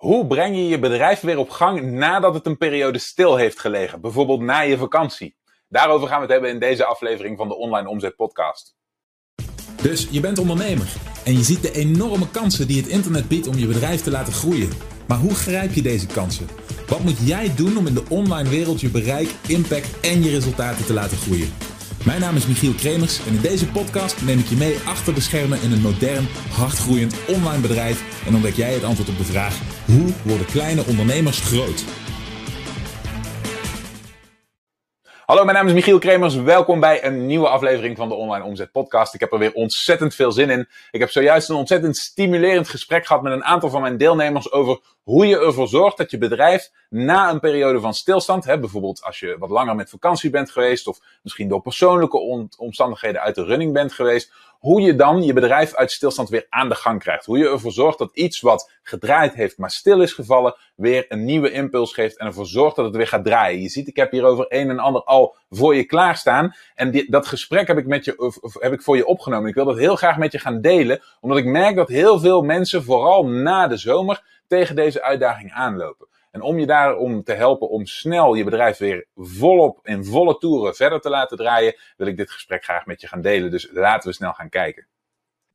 Hoe breng je je bedrijf weer op gang nadat het een periode stil heeft gelegen, bijvoorbeeld na je vakantie? Daarover gaan we het hebben in deze aflevering van de Online Omzet Podcast. Dus je bent ondernemer en je ziet de enorme kansen die het internet biedt om je bedrijf te laten groeien. Maar hoe grijp je deze kansen? Wat moet jij doen om in de online wereld je bereik, impact en je resultaten te laten groeien? Mijn naam is Michiel Kremers en in deze podcast neem ik je mee achter de schermen in een modern, hardgroeiend online bedrijf en ontdek jij het antwoord op de vraag: hoe worden kleine ondernemers groot? Hallo, mijn naam is Michiel Kremers. Welkom bij een nieuwe aflevering van de Online Omzet Podcast. Ik heb er weer ontzettend veel zin in. Ik heb zojuist een ontzettend stimulerend gesprek gehad met een aantal van mijn deelnemers over hoe je ervoor zorgt dat je bedrijf na een periode van stilstand, hè, bijvoorbeeld als je wat langer met vakantie bent geweest of misschien door persoonlijke omstandigheden uit de running bent geweest, hoe je dan je bedrijf uit stilstand weer aan de gang krijgt. Hoe je ervoor zorgt dat iets wat gedraaid heeft, maar stil is gevallen, weer een nieuwe impuls geeft en ervoor zorgt dat het weer gaat draaien. Je ziet, ik heb hierover een en ander al voor je klaarstaan. En dat gesprek heb ik, met je, of, heb ik voor je opgenomen. Ik wil dat heel graag met je gaan delen, omdat ik merk dat heel veel mensen, vooral na de zomer, tegen deze uitdaging aanlopen. En om je daarom te helpen om snel je bedrijf weer volop in volle toeren verder te laten draaien, wil ik dit gesprek graag met je gaan delen. Dus laten we snel gaan kijken.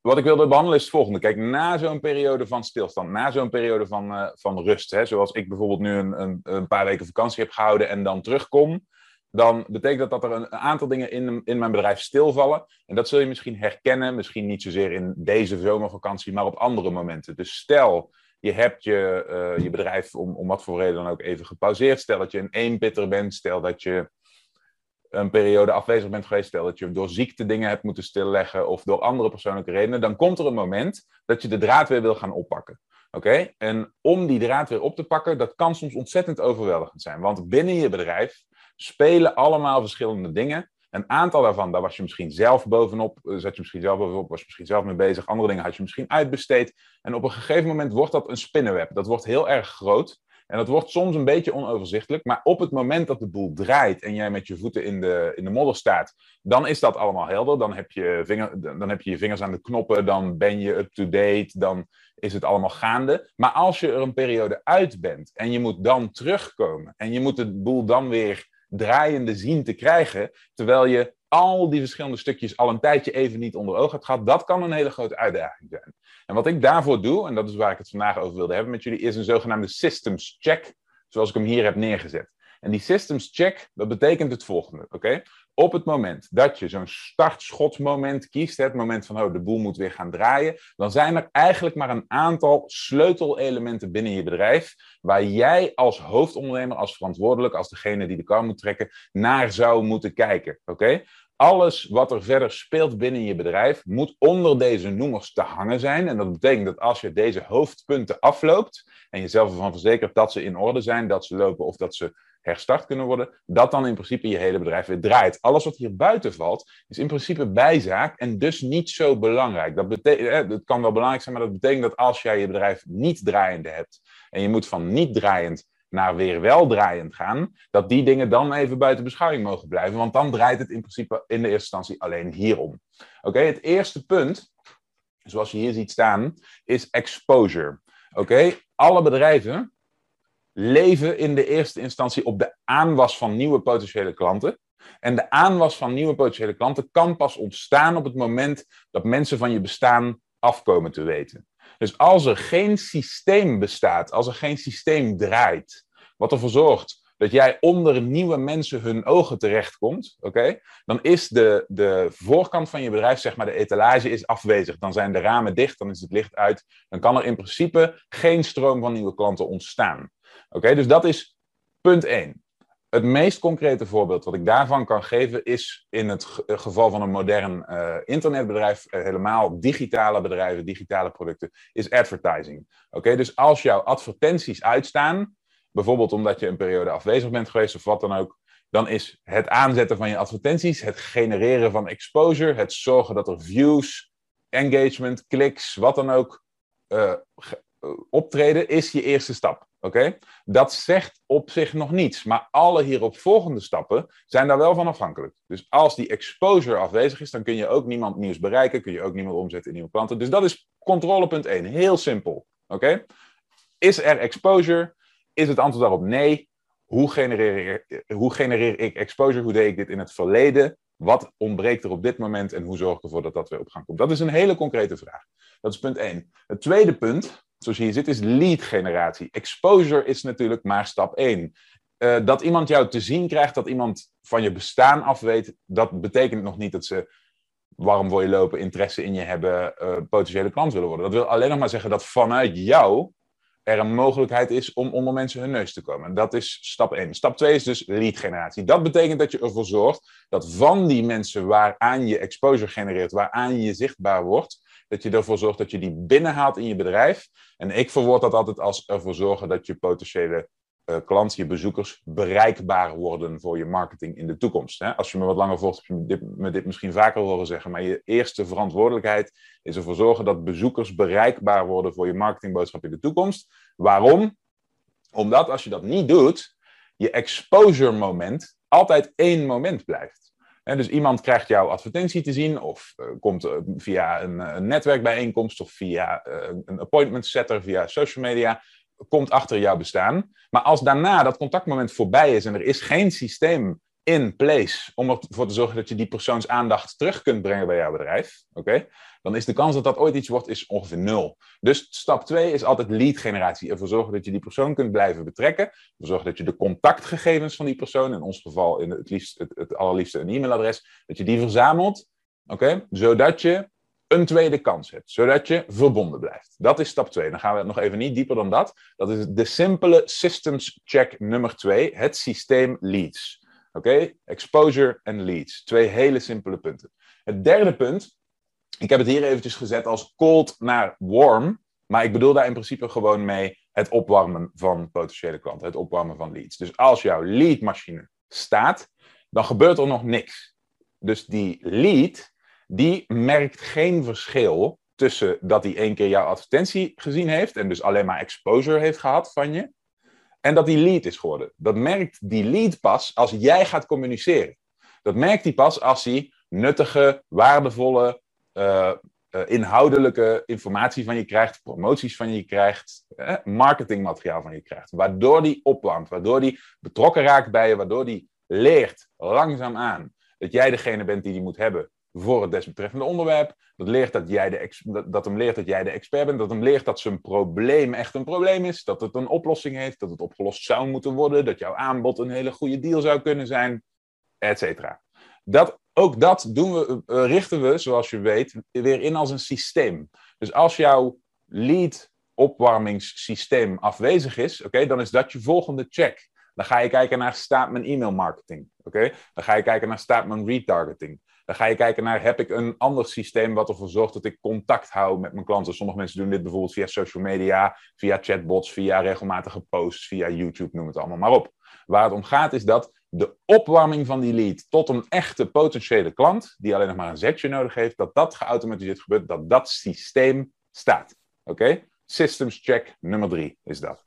Wat ik wilde behandelen is het volgende. Kijk, na zo'n periode van stilstand, na zo'n periode van, uh, van rust, hè, zoals ik bijvoorbeeld nu een, een, een, paar weken vakantie heb gehouden en dan terugkom, dan betekent dat dat er een, aantal dingen in, in mijn bedrijf stilvallen. En dat zul je misschien herkennen, misschien niet zozeer in deze zomervakantie, maar op andere momenten. Dus stel, je hebt je, uh, je bedrijf om, om wat voor reden dan ook even gepauzeerd. Stel dat je een eenpitter bent. Stel dat je een periode afwezig bent geweest. Stel dat je door ziekte dingen hebt moeten stilleggen of door andere persoonlijke redenen. Dan komt er een moment dat je de draad weer wil gaan oppakken. Oké? En om die draad weer op te pakken, dat kan soms ontzettend overweldigend zijn. Want binnen je bedrijf spelen allemaal verschillende dingen. Een aantal daarvan, daar was je misschien zelf bovenop, eh, zat je misschien zelf bovenop, was je misschien zelf mee bezig. Andere dingen had je misschien uitbesteed. En op een gegeven moment wordt dat een spinnenweb. Dat wordt heel erg groot. En dat wordt soms een beetje onoverzichtelijk. Maar op het moment dat de boel draait en jij met je voeten in de, in de modder staat, dan is dat allemaal helder. Dan heb, je vinger, dan heb je je vingers aan de knoppen, dan ben je up-to-date, dan is het allemaal gaande. Maar als je er een periode uit bent en je moet dan terugkomen en je moet de boel dan weer draaiende zien te krijgen, terwijl je al die verschillende stukjes al een tijdje even niet onder oog hebt gehad, dat kan een hele grote uitdaging zijn. En wat ik daarvoor doe, en dat is waar ik het vandaag over wilde hebben met jullie, is een zogenaamde systems check, zoals ik hem hier heb neergezet. En die systems check, dat betekent het volgende, oké? Op het moment dat je zo'n startschotsmoment kiest, het moment van oh, de boel moet weer gaan draaien, dan zijn er eigenlijk maar een aantal sleutelelementen binnen je bedrijf waar jij als hoofdondernemer, als verantwoordelijk, als degene die de kar moet trekken, naar zou moeten kijken, oké? Alles wat er verder speelt binnen je bedrijf moet onder deze noemers te hangen zijn. En dat betekent dat als je deze hoofdpunten afloopt en jezelf ervan verzekert dat ze in orde zijn, dat ze lopen of dat ze herstart kunnen worden, dat dan in principe je hele bedrijf weer draait. Alles wat hier buiten valt, is in principe bijzaak en dus niet zo belangrijk. Dat betekent, het kan wel belangrijk zijn, maar dat betekent dat als jij je bedrijf niet draaiende hebt en je moet van niet draaiend naar weer wel draaiend gaan, dat die dingen dan even buiten beschouwing mogen blijven, want dan draait het in principe in de eerste instantie alleen hierom. Oké, het eerste punt, zoals je hier ziet staan, is exposure. Oké, alle bedrijven leven in de eerste instantie op de aanwas van nieuwe potentiële klanten. En de aanwas van nieuwe potentiële klanten kan pas ontstaan op het moment dat mensen van je bestaan afkomen te weten. Dus als er geen systeem bestaat, als er geen systeem draait, wat ervoor zorgt dat jij onder nieuwe mensen hun ogen terechtkomt, oké, dan is de, de voorkant van je bedrijf, zeg maar de etalage, is afwezig. Dan zijn de ramen dicht, dan is het licht uit. Dan kan er in principe geen stroom van nieuwe klanten ontstaan. Oké, dus dat is punt 1. Het meest concrete voorbeeld wat ik daarvan kan geven is in het geval van een modern uh, internetbedrijf, uh, helemaal digitale bedrijven, digitale producten, is advertising. Oké, dus als jouw advertenties uitstaan, bijvoorbeeld omdat je een periode afwezig bent geweest of wat dan ook, dan is het aanzetten van je advertenties, het genereren van exposure, het zorgen dat er views, engagement, kliks, wat dan ook uh, optreden, is je eerste stap. Oké? Dat zegt op zich nog niets, maar alle hierop volgende stappen zijn daar wel van afhankelijk. Dus als die exposure afwezig is, dan kun je ook niemand nieuws bereiken, kun je ook niemand omzetten in nieuwe klanten. Dus dat is controlepunt 1. Heel simpel. Oké? is er exposure? Is het antwoord daarop nee? Hoe genereer, ik, hoe genereer ik exposure? Hoe deed ik dit in het verleden? Wat ontbreekt er op dit moment en hoe zorg ik ervoor dat dat weer op gang komt? Dat is een hele concrete vraag. Dat is punt 1. Het tweede punt, zoals je hier zit, is lead generatie. Exposure is natuurlijk maar stap 1. Uh, eh, dat iemand jou te zien krijgt, dat iemand van je bestaan af weet, dat betekent nog niet dat ze warm voor je lopen, interesse in je hebben, uh, potentiële klant willen worden. Dat wil alleen nog maar zeggen dat vanuit jou er een mogelijkheid is om onder mensen hun neus te komen. Dat is stap 1. Stap 2 is dus lead generatie. Dat betekent dat je ervoor zorgt dat van die mensen waaraan je exposure genereert, waaraan je zichtbaar wordt, dat je ervoor zorgt dat je die binnenhaalt in je bedrijf. En ik verwoord dat altijd als ervoor zorgen dat je potentiële uh, klanten, je bezoekers, bereikbaar worden voor je marketing in de toekomst. Hè? Als je me wat langer volgt, heb je dit, me dit misschien vaker horen zeggen. Maar je eerste verantwoordelijkheid is ervoor zorgen dat bezoekers bereikbaar worden voor je marketingboodschap in de toekomst. Waarom? Omdat als je dat niet doet, je exposure moment altijd één moment blijft. dus iemand krijgt jouw advertentie te zien, of uh, komt uh, via een, een, netwerkbijeenkomst, of via een appointment setter, via social media komt achter jouw bestaan. Maar als daarna dat contactmoment voorbij is en er is geen systeem in place om ervoor te zorgen dat je die persoons aandacht terug kunt brengen bij jouw bedrijf, oké, dan is de kans dat dat ooit iets wordt is ongeveer nul. Dus stap 2 is altijd lead generatie. Ervoor zorgen dat je die persoon kunt blijven betrekken. Ervoor zorgen dat je de contactgegevens van die persoon, in ons geval in het, liefst, het, allerliefste een e-mailadres, dat je die verzamelt, oké, zodat je een tweede kans hebt, zodat je verbonden blijft. Dat is stap 2. Dan gaan we nog even niet dieper dan dat. Dat is de simpele systems check nummer 2, het systeem leads. Oké, exposure en leads. Twee hele simpele punten. Het derde punt, ik heb het hier eventjes gezet als cold naar warm, maar ik bedoel daar in principe gewoon mee het opwarmen van potentiële klanten, het opwarmen van leads. Dus als jouw leadmachine staat, dan gebeurt er nog niks. Dus die lead, die merkt geen verschil tussen dat hij één keer jouw advertentie gezien heeft en dus alleen maar exposure heeft gehad van je, en dat die lead is geworden. Dat merkt die lead pas als jij gaat communiceren. Dat merkt hij pas als hij nuttige, waardevolle, uh, uh, inhoudelijke informatie van je krijgt, promoties van je krijgt, eh, marketingmateriaal van je krijgt. Waardoor die opwarmt, waardoor die betrokken raakt bij je, waardoor die leert langzaamaan dat jij degene bent die die moet hebben voor het desbetreffende onderwerp. Dat, leert dat, jij de dat, hem leert dat jij de expert bent. Dat hem leert dat zijn probleem echt een probleem is. Dat het een oplossing heeft. Dat het opgelost zou moeten worden. Dat jouw aanbod een hele goede deal zou kunnen zijn. Etcetera. Dat, ook dat doen we, uh, richten we, zoals je weet, weer in als een systeem. Dus als jouw lead opwarmingssysteem afwezig is, oké, dan is dat je volgende check. Dan ga je kijken naar staat mijn e-mail marketing. Oké? Dan ga je kijken naar staat mijn retargeting. Dan ga je kijken naar, heb ik een ander systeem wat ervoor zorgt dat ik contact hou met mijn klanten? Sommige mensen doen dit bijvoorbeeld via social media, via chatbots, via regelmatige posts, via YouTube, noem het allemaal maar op. Waar het om gaat is dat de opwarming van die lead tot een echte potentiële klant, die alleen nog maar een zetje nodig heeft, dat dat geautomatiseerd gebeurt, dat dat systeem staat. Oké? Systems check nummer drie is dat.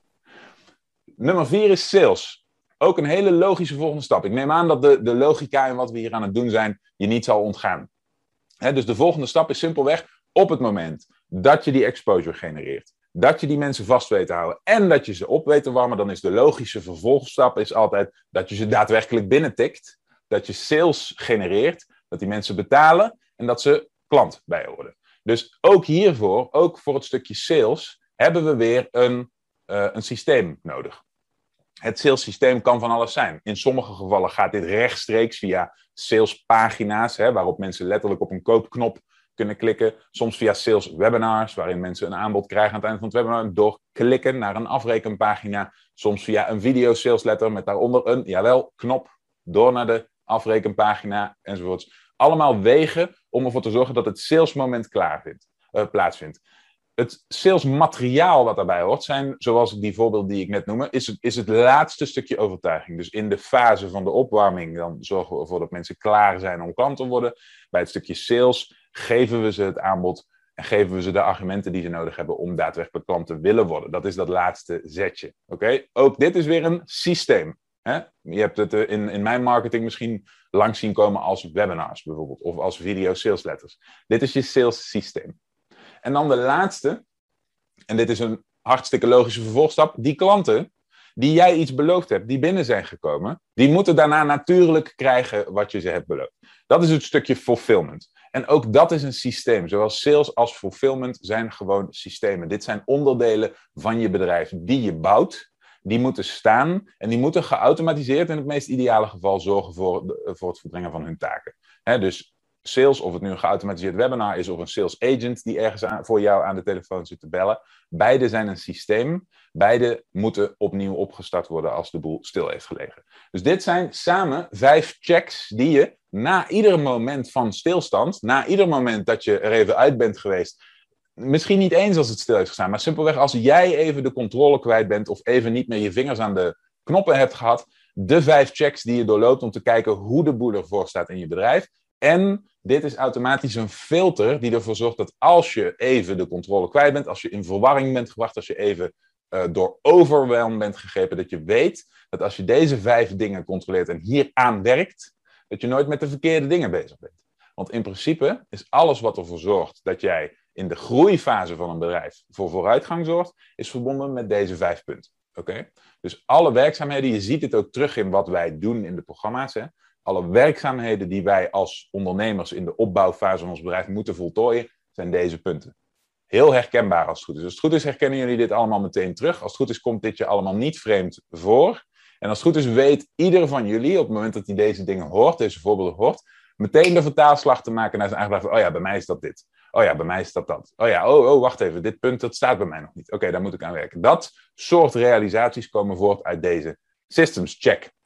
Nummer vier is sales ook een hele logische volgende stap. Ik neem aan dat de, de logica en wat we hier aan het doen zijn, je niet zal ontgaan. dus de volgende stap is simpelweg op het moment dat je die exposure genereert, dat je die mensen vast weet te houden en dat je ze op weet te warmen, dan is de logische vervolgstap is altijd dat je ze daadwerkelijk binnentikt, dat je sales genereert, dat die mensen betalen en dat ze klant bij worden. Dus ook hiervoor, ook voor het stukje sales, hebben we weer een, uh, een systeem nodig. Het salessysteem kan van alles zijn. In sommige gevallen gaat dit rechtstreeks via salespagina's, hè, waarop mensen letterlijk op een koopknop kunnen klikken. Soms via sales webinars, waarin mensen een aanbod krijgen aan het einde van het webinar door klikken naar een afrekenpagina. Soms via een video salesletter met daaronder een, jawel, knop door naar de afrekenpagina enzovoorts. Allemaal wegen om ervoor te zorgen dat het salesmoment klaar vindt, uh, plaatsvindt het salesmateriaal wat daarbij hoort, zijn, zoals die voorbeeld die ik net noemde, is het, is het laatste stukje overtuiging. Dus in de fase van de opwarming, dan zorgen we ervoor dat mensen klaar zijn om klant te worden. Bij het stukje sales geven we ze het aanbod en geven we ze de argumenten die ze nodig hebben om daadwerkelijk klant te willen worden. Dat is dat laatste zetje. Oké? Ook dit is weer een systeem. Hè? Je hebt het eh, in, in mijn marketing misschien langs zien komen als webinars bijvoorbeeld, of als video salesletters. Dit is je sales systeem. En dan de laatste, en dit is een Hartstikke logische vervolgstap. Die klanten die jij iets beloofd hebt, die binnen zijn gekomen, die moeten daarna natuurlijk krijgen wat je ze hebt beloofd. Dat is het stukje fulfillment. En ook dat is een systeem. Zowel sales als fulfillment zijn gewoon systemen. Dit zijn onderdelen van je bedrijf die je bouwt. Die moeten staan en die moeten geautomatiseerd in het meest ideale geval zorgen voor, voor het volbrengen van hun taken. dus sales, of het nu een geautomatiseerd webinar is of een sales agent die ergens voor jou aan de telefoon zit te bellen. Beide zijn een systeem. Beide moeten opnieuw opgestart worden als de boel stil heeft gelegen. Dus dit zijn samen vijf checks die je na ieder moment van stilstand, na ieder moment dat je er even uit bent geweest, misschien niet eens als het stil heeft gestaan, maar simpelweg als jij even de controle kwijt bent of even niet meer je vingers aan de knoppen hebt gehad, de vijf checks die je doorloopt om te kijken hoe de boel ervoor staat in je bedrijf. En dit is automatisch een filter die ervoor zorgt dat als je even de controle kwijt bent, als je in verwarring bent gebracht, als je even uh, door overwhelm bent gegrepen, dat je weet dat als je deze vijf dingen controleert en hieraan werkt, dat je nooit met de verkeerde dingen bezig bent. Want in principe is alles wat ervoor zorgt dat jij in de groeifase van een bedrijf voor vooruitgang zorgt, is verbonden met deze vijf punten. Oké? Dus alle werkzaamheden, je ziet het ook terug in wat wij doen in de programma's. Hè? Alle werkzaamheden die wij als ondernemers in de opbouwfase van ons bedrijf moeten voltooien, zijn deze punten. Heel herkenbaar als het goed is. Als het goed is, herkennen jullie dit allemaal meteen terug. Als het goed is, komt dit je allemaal niet vreemd voor. En als het goed is, weet ieder van jullie op het moment dat hij deze dingen hoort, deze voorbeelden hoort, meteen de vertaalslag te maken naar zijn eigen. Oh ja, bij mij is dat dit. Oh ja, bij mij is dat dat. Oh ja, oh, oh wacht even, dit punt dat staat bij mij nog niet. Oké, daar moet ik aan werken. Dat soort realisaties komen voort uit deze systems check.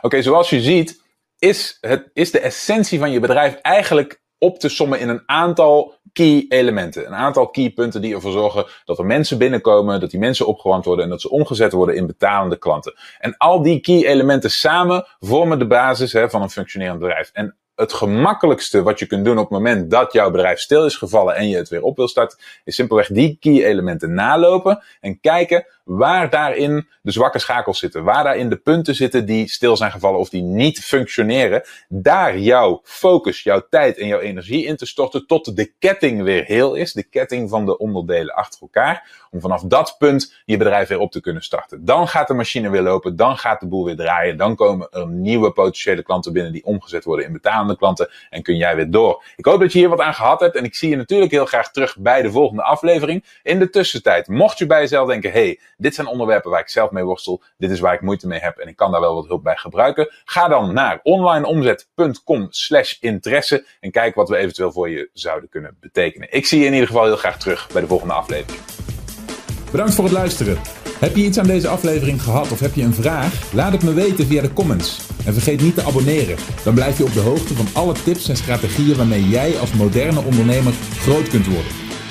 Oké, zoals je ziet, is, het, is de essentie van je bedrijf eigenlijk op te sommen in een aantal key elementen. Een aantal key punten die ervoor zorgen dat er mensen binnenkomen, dat die mensen opgewarmd worden en dat ze omgezet worden in betalende klanten. En al die key elementen samen vormen de basis hè, van een functionerend bedrijf. En het gemakkelijkste wat je kunt doen op het moment dat jouw bedrijf stil is gevallen en je het weer op wil starten, is simpelweg die key elementen nalopen en kijken waar daarin de zwakke schakels zitten, waar daarin de punten zitten die stil zijn gevallen of die niet functioneren, daar jouw focus, jouw tijd en jouw energie in te storten tot de ketting weer heel is, de ketting van de onderdelen achter elkaar, om vanaf dat punt je bedrijf weer op te kunnen starten. Dan gaat de machine weer lopen, dan gaat de boel weer draaien, dan komen er nieuwe potentiële klanten binnen die omgezet worden in betalende klanten en kun jij weer door. Ik hoop dat je hier wat aan gehad hebt en ik zie je natuurlijk heel graag terug bij de volgende aflevering. In de tussentijd, mocht je bij jezelf denken, hey, dit zijn onderwerpen waar ik zelf mee worstel. Dit is waar ik moeite mee heb en ik kan daar wel wat hulp bij gebruiken. Ga dan naar onlineomzet.com slash interesse en kijk wat we eventueel voor je zouden kunnen betekenen. Ik zie je in ieder geval heel graag terug bij de volgende aflevering. Bedankt voor het luisteren. Heb je iets aan deze aflevering gehad of heb je een vraag? Laat het me weten via de comments. En vergeet niet te abonneren. Dan blijf je op de hoogte van alle tips en strategieën waarmee jij als moderne ondernemer groot kunt worden.